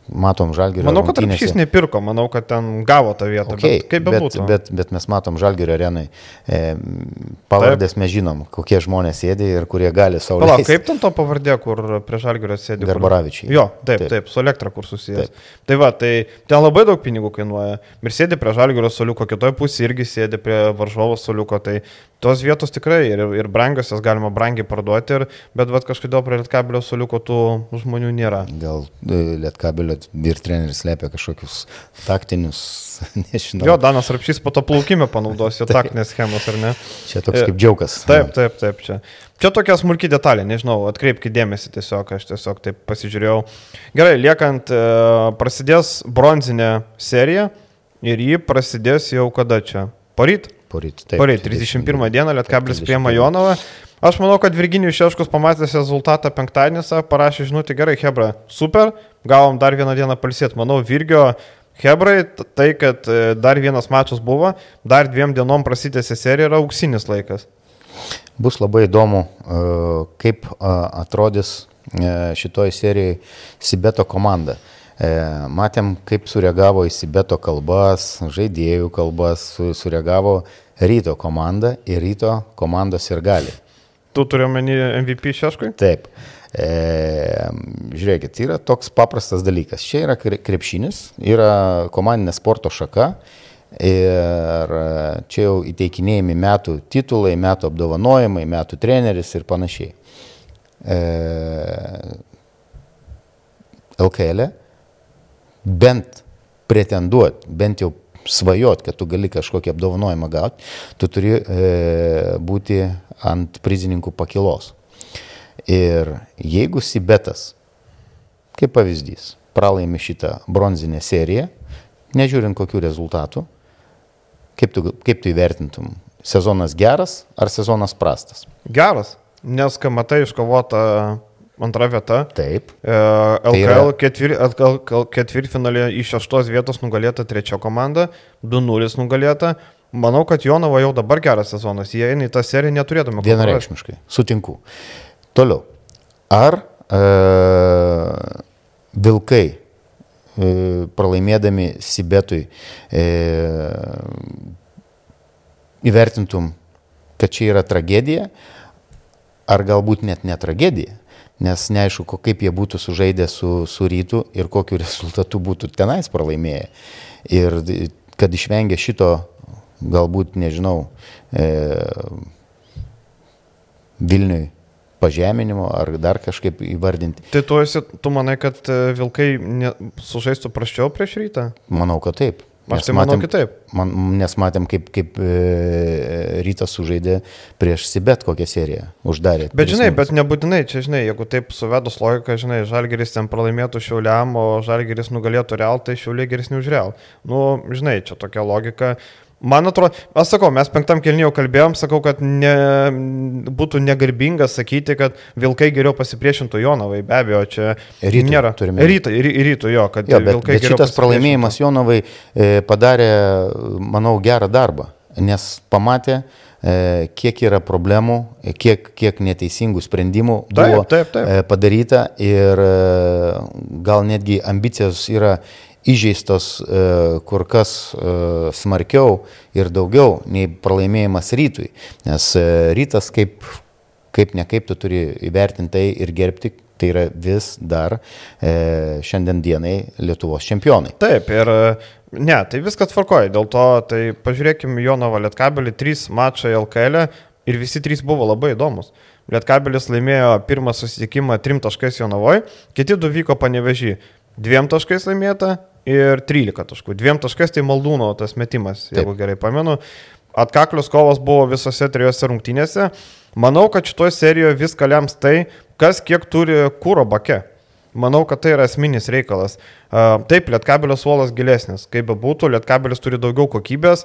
matom žalgerio. Manau, kad Rapšys nepirko, manau, kad ten gavo tą vietą. Okay, bet, kaip bebūtų. Bet, bet, bet mes matom žalgerio arenai. E, pavardės Taip. mes žinom, kokie žmonės sėdi ir kurie gali savo. Palauk, kaip ten to pavardė, kur prie žalgerio sėdi? Garbaravičiai. Jo, taip, taip, taip, su elektra kur susijęs. Taip. Tai va, tai ten labai daug pinigų kainuoja. Ir sėdi prie žalgerio soliuko, kitoje pusėje irgi sėdi prie varžovo soliuko. Tai tos vietos tikrai ir, ir brangios, jas galima brangiai parduoti, ir, bet vat, kažkodėl prie Lietkabelio suliuko tų žmonių nėra. Gal e, Lietkabelio vyr treneris lepia kažkokius taktinius, [LAUGHS] nežinau. Jo, Danas Rapšys po to plaukime panaudos jo [LAUGHS] taktinės schemos, ar ne? Čia toks kaip džiaugas. Taip, taip, taip, čia. Čia tokia smulki detalė, nežinau, atkreipkite dėmesį tiesiog, aš tiesiog taip pasižiūrėjau. Gerai, liekant, e, prasidės bronzinė serija ir ji prasidės jau kada čia? Poryt? Poryt, taip. Poryt, 31 dieną Lietkablis priema Jonovą. Aš manau, kad Virginijus Šeškus pamatęs rezultatą penktadienį parašė žinutį, gerai, Hebra, super, gavom dar vieną dieną palsėti. Manau, Virgio Hebrai, tai, kad e, dar vienas mačas buvo, dar dviem dienom prasitėsi serija yra auksinis laikas. Bus labai įdomu, e, kaip e, atrodys šitoje serijoje Sibeto komanda. Matėm, kaip sureagavo į Sibeto kalbas, žaidėjų kalbas, sureagavo ryto komanda ir ryto komandos ir gali. Tu turi omeny MVP šeškui? Taip. E, žiūrėkit, yra toks paprastas dalykas. Čia yra krepšinis, yra komandinė sporto šaka ir čia jau įteikinėjami metų titulai, metų apdovanojimai, metų treneris ir panašiai. E, LKL e bent pretenduoti, bent jau svajot, kad tu gali kažkokį apdovanojimą gauti, tu turi e, būti ant prizininkų pakilos. Ir jeigu Sibetas, kaip pavyzdys, pralaimi šitą bronzinę seriją, nežiūrint kokių rezultatų, kaip tu, kaip tu įvertintum, sezonas geras ar sezonas prastas? Geras, nes kai matai iškovotą antra vieta. Taip. LKL, tai yra... ketvir, LKL ketvirtfinalė iš šeštos vietos nugalėta trečia komanda, 2-0 nugalėta. Manau, kad Jonava jau dabar geras sezonas, jie eina į tą seriją neturėtume. Vienareikšmiškai, sutinku. Toliau. Ar e, vilkai e, pralaimėdami Sibetui e, įvertintum, kad čia yra tragedija, ar galbūt net ne tragedija? Nes neaišku, kaip jie būtų sužaidę su, su rytu ir kokiu [LAUGHS] rezultatu būtų tenais pralaimėję. Ir kad išvengė šito, galbūt, nežinau, e, Vilniui pažeminimo ar dar kažkaip įvardinti. Tai tu, esi, tu manai, kad e, Vilkai ne, sužaistų praščiau prieš rytą? Manau, kad taip. Aš tai manau matėm, kitaip. Man, nes matėm, kaip, kaip e, rytas sužaidė prieš Sibet kokią seriją. Uždarė. Bet žinai, bet nebūtinai, čia žinai, jeigu taip suvedus logiką, žinai, Žalgeris ten pralaimėtų Šiauliam, o Žalgeris nugalėtų Real, tai Šiauliai geresni už Real. Nu, žinai, čia tokia logika. Man atrodo, aš sakau, mes penktam kelnijau kalbėjom, sakau, kad ne, būtų negarbinga sakyti, kad vilkai geriau pasipriešintų Jonavai, be abejo, čia rytų, nėra. Rytų, rytų jo, kad jo, bet, vilkai bet šitas pralaimėjimas Jonavai e, padarė, manau, gerą darbą, nes pamatė, e, kiek yra problemų, kiek, kiek neteisingų sprendimų buvo taip, taip, taip. E, padaryta ir e, gal netgi ambicijos yra įžeistos e, kur kas e, smarkiau ir daugiau nei pralaimėjimas rytui. Nes e, rytas kaip, kaip ne kaip tu turi įvertinti tai ir gerbti, tai yra vis dar e, šiandien dienai Lietuvos čempionai. Taip, ir ne, tai viskas tvarkoja, dėl to tai pažiūrėkime Jono Lietkabelį, trys mačai LKL ir visi trys buvo labai įdomus. Lietkabelis laimėjo pirmą susitikimą trim taškais Jonavoje, kiti du vyko panevežį. Dviem taškais laimėta, ir 13 taškų. Dviem taškais tai Maldūno tas metimas, Taip. jeigu gerai pamenu. Atkaklios kovos buvo visose trijose rungtynėse. Manau, kad šitoje serijoje viską lems tai, kas kiek turi kūro bake. Manau, kad tai yra esminis reikalas. Taip, Lietkabelio suolas gilesnis. Kaip be būtų, Lietkabelis turi daugiau kokybės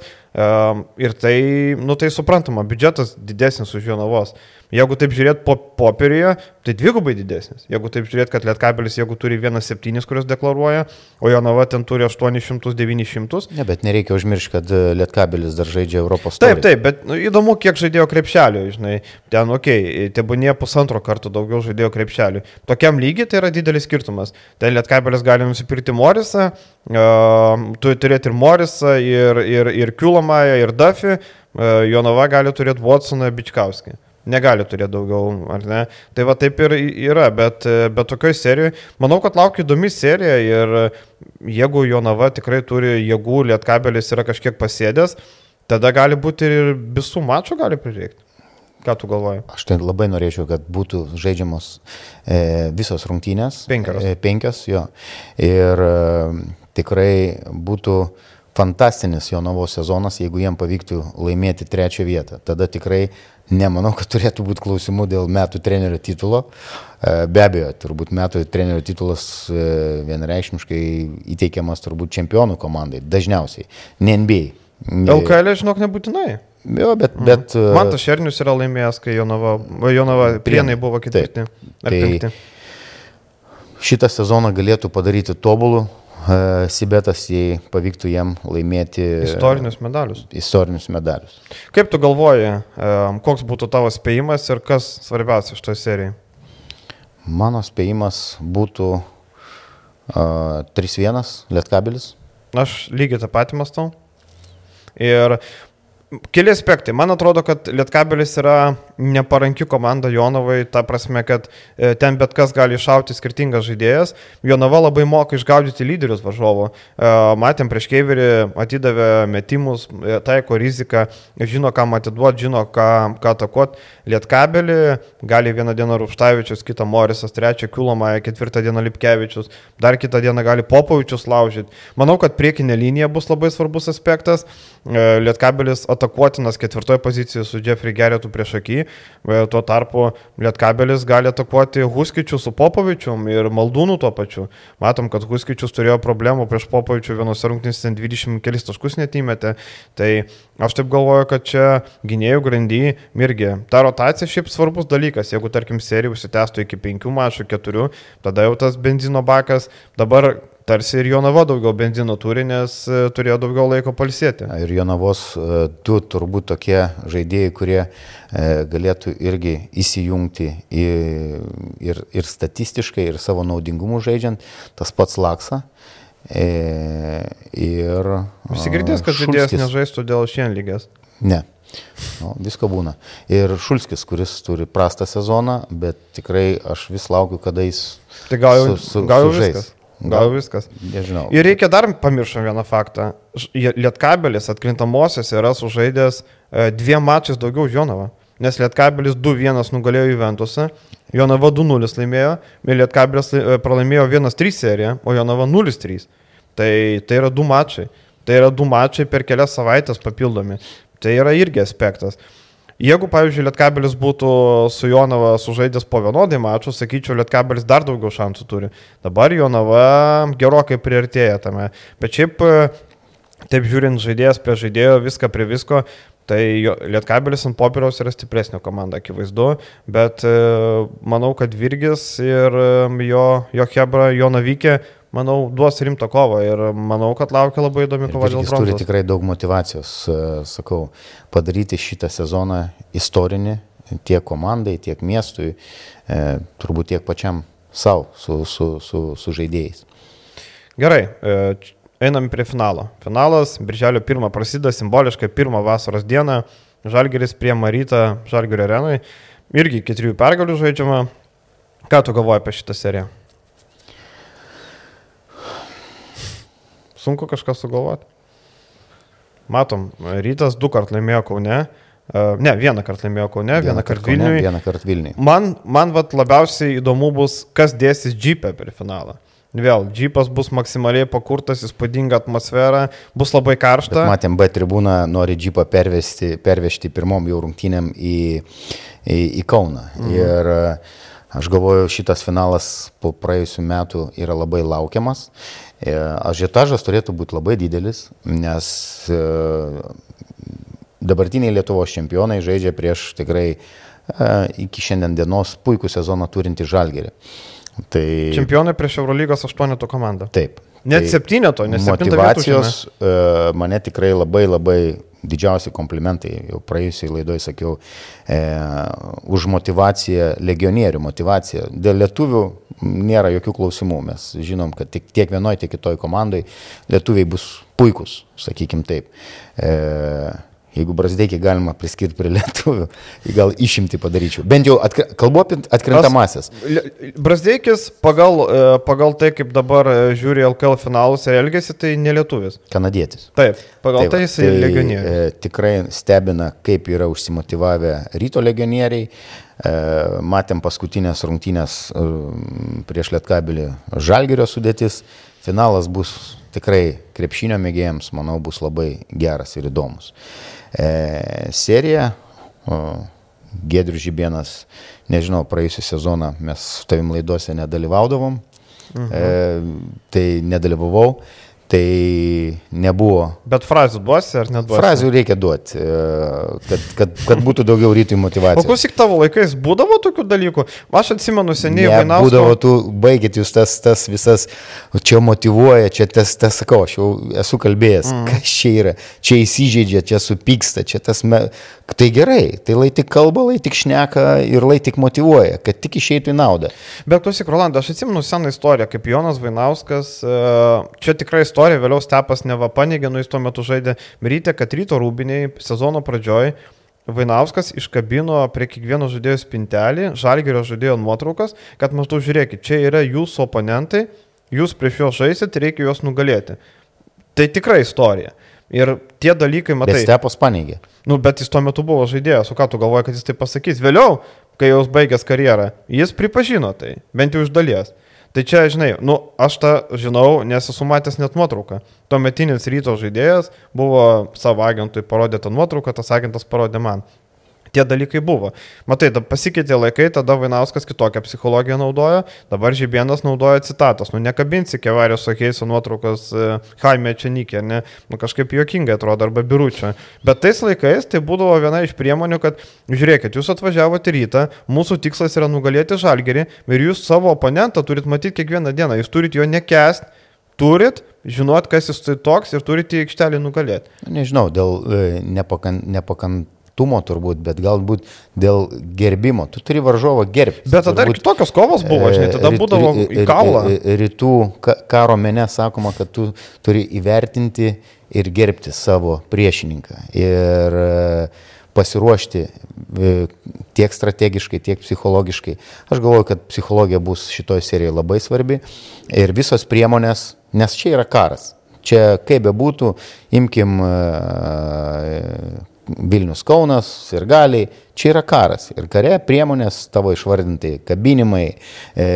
ir tai, nu tai suprantama, biudžetas didesnis už Jonavos. Jeigu taip žiūrėt po popierėje, tai dvigubai didesnis. Jeigu taip žiūrėt, kad Lietkabelis, jeigu turi 1,7, kurios deklaruoja, o Jonava ten turi 800-900. Ne, bet nereikia užmiršti, kad e, Lietkabelis dar žaidžia Europos taurę. Taip, taip, bet nu, įdomu, kiek žaidėjo krepšelio, žinai. Ten, okei, okay, tebūnie pusantro karto daugiau žaidėjo krepšelio. Tokiam lygiai tai yra didelis skirtumas. Ten Lietkabelis gali nusipirkti Morisą, uh, tu turėti ir Morisą, ir, ir, ir Kiulomąją, ir Duffy. Uh, Jonava gali turėti Watsoną, Bičkauskį negali turėti daugiau, ar ne? Tai va taip ir yra, bet, bet tokioje serijoje, manau, kad laukia įdomi serija ir jeigu Jonava tikrai turi jėgų, Lietkabelis yra kažkiek pasėdęs, tada gali būti ir visų mačų gali prireikti. Ką tu galvoji? Aš tai labai norėčiau, kad būtų žaidžiamos e, visos rungtynės. Penkios. E, penkios, jo. Ir e, tikrai būtų fantastinis Jonavos sezonas, jeigu jiem pavyktų laimėti trečią vietą. Tada tikrai nemanau, kad turėtų būti klausimų dėl metų trenerio titulo. E, be abejo, turbūt metų trenerio titulas e, vienareikšmiškai įteikiamas turbūt čempionų komandai, dažniausiai, ne NBA. LKL, žinok, nebūtinai. Jo, bet... Mhm. bet mm. Man tas Šernius yra laimėjęs, kai Jonava, Jonava prienai buvo ketvirti. Tai šitą sezoną galėtų padaryti tobulų. Sibetas, jei pavyktų jam laimėti istorinius medalius. Istorinius medalius. Kaip tu galvoji, koks būtų tavo spėjimas ir kas svarbiausia šitoje serijoje? Mano spėjimas būtų uh, 3-1 Lietkabelis. Aš lygiai tą patį mąstau. Ir Keli aspektai. Man atrodo, kad Lietkabelis yra neparanki komanda Jonovai, ta prasme, kad e, ten bet kas gali iššauti skirtingas žaidėjas. Jonava labai moka išgaudyti lyderius varžovo. E, matėm prieš Keiverį, atidavė metimus, e, taiko riziką, žino, kam atiduoti, žino, ką, ką atakoti. Lietkabelį gali vieną dieną Rupštavičius, kitą Morisas, trečią Kilomą, ketvirtą dieną Lipkevičius, dar kitą dieną gali Popovičius laužyti. Manau, kad priekinė linija bus labai svarbus aspektas. Lietkabelis atakuotinas ketvirtoje pozicijoje su Jeffrey Geretu prieš akį E, tuo tarpu Lietkabelis gali atakuoti Huskičių su Popovičium ir Maldūnų tuo pačiu. Matom, kad Huskičius turėjo problemų prieš Popovičių vienose rungtynėse 20 kelis taškus netimėte. Tai aš taip galvoju, kad čia gynėjų grandy irgi. Ta rotacija šiaip svarbus dalykas. Jeigu, tarkim, serija užsitęstų iki 5 mačų, 4, tada jau tas benzino bakas. Dabar tarsi ir Jonava daugiau benzino turi, nes e, turėjo daugiau laiko palsėti. Ir Jonavos e, du turbūt tokie žaidėjai, kurie e, galėtų irgi įsijungti ir, ir statistiškai, ir savo naudingumu žaidžiant, tas pats Laksa. Ir... Visi girdės, kad žaidėjas nežaistų dėl šiandien lygės. Ne. Nu, visko būna. Ir Šulskis, kuris turi prastą sezoną, bet tikrai aš vis laukiu, kada jis... Tai gal jau, su, su, gal jau sužais. viskas. Gal viskas. Nežinau. Ir reikia dar pamiršom vieną faktą. Lietkabelis atkrintamosiose yra sužaidęs e, dviem mačiais daugiau Jonava. Nes Lietkabelis 2-1 nugalėjo Juventusą, Jonava 2-0 laimėjo, Lietkabelis e, pralaimėjo 1-3 seriją, o Jonava 0-3. Tai, tai yra du mačiai. Tai yra du mačiai per kelias savaitės papildomi. Tai yra irgi aspektas. Jeigu, pavyzdžiui, Lietkabelis būtų su Jonava sužaidęs po vienodai mačų, sakyčiau, Lietkabelis dar daugiau šansų turi. Dabar Jonava gerokai priartėja tame. Bet šiaip, taip žiūrint, žaidėjas prie žaidėjo, viską prie visko, Tai Lietkabelis ant popieriaus yra stipresnė komanda, akivaizdu, bet manau, kad Virgis ir jo, jo Hebra, jo Navykė manau, duos rimtą kovą ir manau, kad laukia labai įdomi kova dėl bronzos. Jis turi tikrai daug motivacijos, e, sakau, padaryti šitą sezoną istorinį tiek komandai, tiek miestui, e, turbūt tiek pačiam savo su, su, su, su žaidėjais. Gerai, e, einam prie finalo. Finalas, birželio 1 prasideda simboliškai 1 vasaros dieną, Žalgeris prie Marytą, Žalgerio arenui, irgi iki trijų pergalių žaidžiama. Ką tu galvoji apie šitą seriją? Sunku kažką sugalvoti. Matom, rytas du kart laimėjo Kaune. Uh, ne, vieną kartą laimėjo Kaune, vieną, vieną kartą Vilniui. Vieną kartą Vilniui. Man, man vat, labiausiai įdomu bus, kas dėsis džipę per finalą. Vėl, džipas bus maksimaliai pakurtas, įspūdinga atmosfera, bus labai karšta. Bet matėm, B tribūną nori džipą pervesti, pervežti pirmom jau rungtynėm į, į, į Kauną. Mhm. Ir uh, Aš galvoju, šitas finalas po praėjusių metų yra labai laukiamas. E, ažiotažas turėtų būti labai didelis, nes e, dabartiniai Lietuvos čempionai žaidžia prieš tikrai e, iki šiandien dienos puikų sezoną turinti žalgerį. Tai... Čempionai prieš Eurolygos aštuoneto komandą. Taip. Net tai septyneto, nes motivacijos mane tikrai labai labai didžiausi komplimentai, jau praėjusiai laidoj sakiau, e, už motivaciją, legionierių motivaciją. Dėl lietuvių nėra jokių klausimų, mes žinom, kad tiek, tiek vienoje, tiek kitoje komandai lietuviai bus puikus, sakykim taip. E, Jeigu Brasdeikį galima priskirti prie [LAUGHS] lietuvių, gal išimti padaryčiau. Bent jau atkri, kalbu apie atkrintamasis. Brasdeikis pagal, e, pagal tai, kaip dabar e, žiūri LKL finalus ir elgesi, tai nelietuvis. Kanadietis. Taip, pagal tai, tai jis tai, legionierius. E, tikrai stebina, kaip yra užsimotivavę ryto legionieriai. E, matėm paskutinės rungtynės e, prieš Lietkabelį Žalgerio sudėtis. Finalas bus tikrai krepšinio mėgėjams, manau, bus labai geras ir įdomus. E, serija, o, Gedrius Žibienas, nežinau, praėjusią sezoną mes su tavim laidose nedalyvaudavom, mhm. e, tai nedalyvavau. Tai nebuvo. Bet frazių duosi ar neduosi? Frazių reikia duoti, e, kad, kad, kad būtų daugiau rytui motivacijos. O klausyk, tavo laikais būdavo tokių dalykų? Aš atsimenu seniai, Vainausko... Būdavo, tu baigit jūs tas, tas visas, čia motivuoja, čia tas, tas sakau, aš jau esu kalbėjęs, mm. kas čia yra, čia įsižeidžia, čia supyksta, čia tas, me... tai gerai, tai lai tik kalba, lai tik šneka ir lai tik motivuoja, kad tik išeitų į naudą. Bet klausyk, Rolandai, aš atsimenu seną istoriją, kaip Jonas Vainauskas, e, čia tikrai istorija vėliau Stepas neva paneigė, nu jis tuo metu žaidė Myrytė, kad ryto rūbiniai sezono pradžioj Vainauskas iškabino prie kiekvieno žaidėjo spintelį, žalgerio žaidėjo nuotraukas, kad maždaug žiūrėkit, čia yra jūsų oponentai, jūs prieš juos žaisit, reikia juos nugalėti. Tai tikra istorija. Ir tie dalykai, matai. Bet Stepas paneigė. Nu, bet jis tuo metu buvo žaidėjas, o ką tu galvoji, kad jis tai pasakys? Vėliau, kai jau baigęs karjerą, jis pripažino tai, bent jau iš dalies. Tai čia, žinai, nu, aš tą žinau, nes esu matęs net nuotrauką. Tuometinis ryto žaidėjas buvo savo agentui parodė tą nuotrauką, tas agentas parodė man tie dalykai buvo. Matai, pasikeitė laikai, tada Vainauskas kitokią psichologiją naudojo, dabar Žibienas naudoja citatos. Nu, nekabinsi kevarijos sakėjusio nuotraukos uh, Jaime Čenikė, ne? Nu, kažkaip juokingai atrodo, arba biručio. Bet tais laikais tai būdavo viena iš priemonių, kad, žiūrėkit, jūs atvažiavote rytą, mūsų tikslas yra nugalėti žalgerį ir jūs savo oponentą turit matyti kiekvieną dieną, jūs turit jo nekest, turit žinot, kas jis tai toks ir turite į aikštelį nugalėti. Nežinau, dėl e, nepakan, nepakan, tumo turbūt, bet galbūt dėl gerbimo. Tu turi varžovą gerbti. Bet tada turbūt, tokios kovos buvo, žinai, tada ryt, būdavo į kaulą. Rytų karo mene sakoma, kad tu turi įvertinti ir gerbti savo priešininką. Ir e, pasiruošti e, tiek strategiškai, tiek psichologiškai. Aš galvoju, kad psichologija bus šitoje serijoje labai svarbi ir visos priemonės, nes čia yra karas. Čia kaip bebūtų, imkim e, Vilnius Kaunas ir galiai, čia yra karas. Ir kare priemonės tavo išvardintai, kabinimai, e,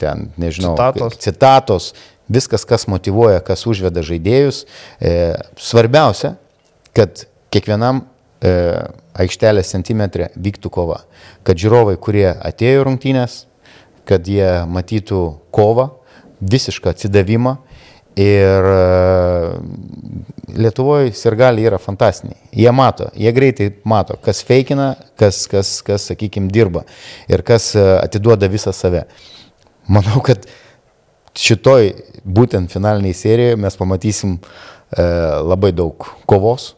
ten, nežinau, citatos. citatos, viskas, kas motivuoja, kas užveda žaidėjus. E, svarbiausia, kad kiekvienam e, aikštelės centimetrė vyktų kova. Kad žiūrovai, kurie atėjo rungtynės, kad jie matytų kovą, visišką atsidavimą Ir e, Lietuvoje sirgaliai yra fantastiniai. Jie mato, jie greitai mato, kas feikina, kas, kas, kas sakykime, dirba ir kas e, atiduoda visą save. Manau, kad šitoj būtent finaliniai serijoje mes pamatysim e, labai daug kovos.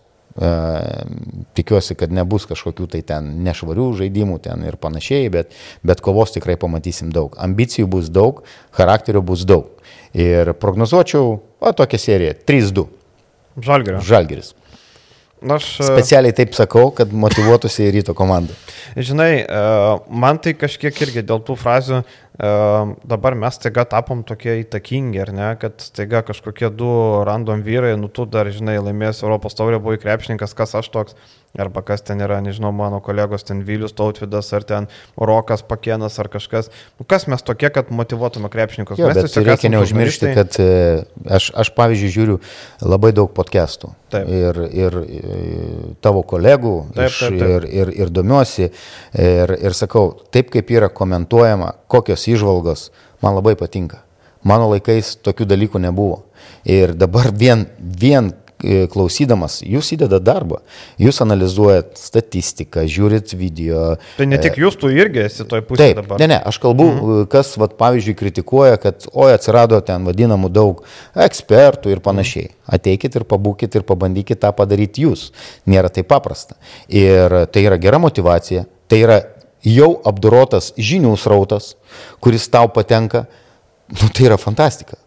Tikiuosi, kad nebus kažkokių tai ten nešvarių žaidimų ten ir panašiai, bet, bet kovos tikrai pamatysim daug. Ambicijų bus daug, charakterio bus daug. Ir prognozuočiau, o tokią seriją 3-2. Žalgeris. Žalgeris. Aš e, specialiai taip sakau, kad motivuotųsi į ryto komandą. Žinai, e, man tai kažkiek irgi dėl tų frazių dabar mes taiga tapom tokie įtakingi, ar ne, kad taiga kažkokie du random vyrai, nu tu dar, žinai, laimės Europos taurė, buvai krepšininkas, kas aš toks, arba kas ten yra, nežinau, mano kolegos, ten Vilius Tautvidas, ar ten Rokas Pakienas, ar kažkas. Nu, kas mes tokie, kad motivuotume krepšininkus? Jo, mes tiesiog reikia neužmiršti, kad e, aš, aš, pavyzdžiui, žiūriu labai daug podcastų. Taip. Ir, ir e, tavo kolegų, taip, iš, taip, taip. Ir, ir, ir domiuosi, ir, ir sakau, taip kaip yra komentuojama, kokios išvalgos man labai patinka. Mano laikais tokių dalykų nebuvo. Ir dabar vien, vien klausydamas, jūs įdedat darbą, jūs analizuojat statistiką, žiūrit video. Tai ne tik e, jūs, tu irgi esi toj pusėje taip, dabar. Ne, ne, aš kalbu, mhm. kas, vat, pavyzdžiui, kritikuoja, kad, oi, atsirado ten vadinamų daug ekspertų ir panašiai. Ateikit ir pabūkit ir pabandykit tą padaryti jūs. Nėra taip paprasta. Ir tai yra gera motivacija, tai yra jau apdorotas žinių srautas, kuris tau patenka, nu, tai yra fantastika.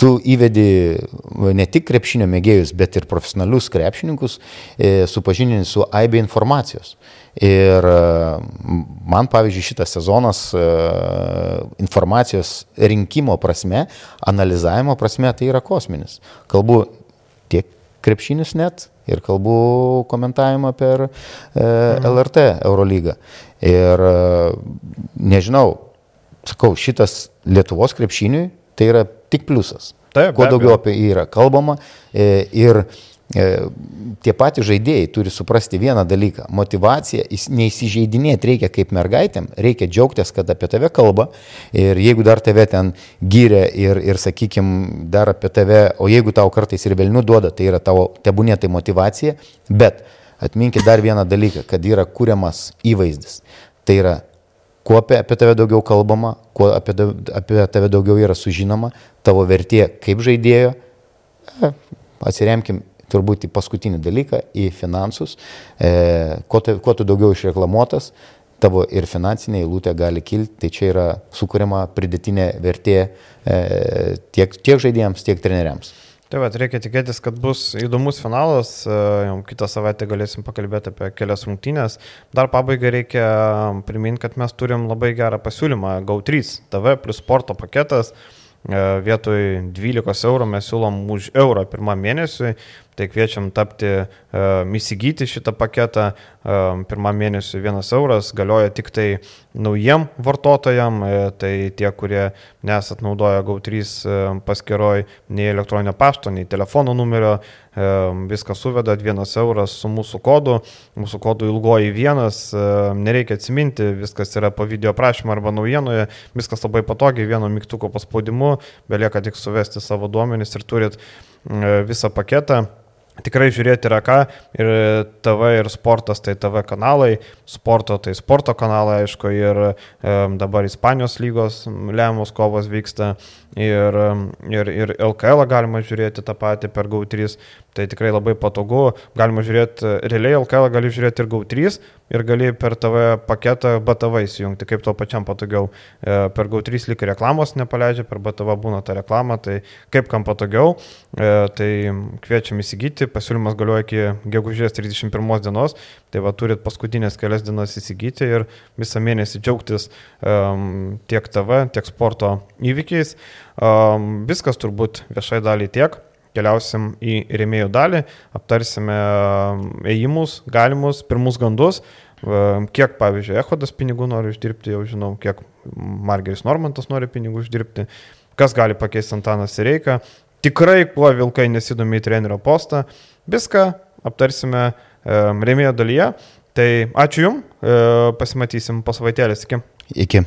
Tu įvedi ne tik krepšinio mėgėjus, bet ir profesionalius krepšininkus, e, supažinini su aibė informacijos. Ir e, man, pavyzdžiui, šitas sezonas e, informacijos rinkimo prasme, analizavimo prasme, tai yra kosminis. Kalbu tiek krepšinis net ir kalbu komentavimą per e, LRT Eurolygą. Ir nežinau, sakau, šitas Lietuvos krepšiniui tai yra tik pliusas. Taip, Kuo daugiau apie jį yra kalbama e, ir e, tie patys žaidėjai turi suprasti vieną dalyką. Motivacija, neįsižeidinėti reikia kaip mergaitėm, reikia džiaugtis, kad apie tave kalba ir jeigu dar tave ten gyrė ir, ir sakykime, dar apie tave, o jeigu tau kartais ir vėlinių duoda, tai yra tavo tebūnė tai motivacija, bet atminkit dar vieną dalyką, kad yra kuriamas įvaizdis. Tai yra kuo apie, apie tave daugiau kalbama, kuo apie, apie tave daugiau yra sužinoma, tavo vertė kaip žaidėjo, e, atsiremkim turbūt į paskutinį dalyką, į finansus, e, kuo, te, kuo tu daugiau išreklamuotas, tavo ir finansinė eilutė gali kilti, tai čia yra sukūrima pridėtinė vertė e, tiek, tiek žaidėjams, tiek treneriams. Tai va, reikia tikėtis, kad bus įdomus finalas, e, jau kitą savaitę galėsim pakalbėti apie kelias rungtynės. Dar pabaigai reikia priminti, kad mes turim labai gerą pasiūlymą GAU3 TV plus sporto paketas. E, vietoj 12 eurų mes siūlom už eurą pirmą mėnesį, tai kviečiam tapti, um, įsigyti šitą paketą. Um, pirmą mėnesį vienas euras galioja tik tai naujiem vartotojam, e, tai tie, kurie nesat naudoja GAU3 paskiroj nei elektroninio pašto, nei telefono numerio, um, viską suvedat vienas euras su mūsų kodu, mūsų kodu ilgoji vienas, nereikia atsiminti, viskas yra po video prašymą arba naujienoje, viskas labai patogiai, vieno mygtuko paspaudimu, belieka tik suvesti savo duomenis ir turit visą paketą. Tikrai žiūrėti yra ką. Ir TV ir sportas tai TV kanalai, sporto tai sporto kanalai, aišku, ir e, dabar Ispanijos lygos lemiamos kovos vyksta ir, ir, ir LKL galima žiūrėti tą patį per GAU3, tai tikrai labai patogu, galima žiūrėti, realiai LKL gali žiūrėti ir GAU3 ir gali per TV paketą BTV įsijungti, kaip to pačiam patogiau. E, per GAU3 lyg reklamos nepaleidžia, per BTV būna ta reklama, tai kaip kam patogiau, e, tai kviečiam įsigyti, pasiūlymas galioja iki gegužės 31 dienos, tai va turit paskutinės kelias dienas įsigyti ir visą mėnesį džiaugtis um, tiek TV, tiek sporto įvykiais. Um, viskas turbūt viešai daliai tiek. Keliausim į rėmėjų dalį, aptarsime ėjimus, galimus, pirmus gandus, kiek, pavyzdžiui, Ehodas pinigų nori uždirbti, jau žinau, kiek Margeris Normantas nori pinigų uždirbti, kas gali pakeisti Antanas Sireiką, tikrai kuo Vilkai nesidomi į trenerio postą, viską aptarsime rėmėjo dalyje. Tai ačiū Jums, pasimatysim po savaitėlės, iki. Iki.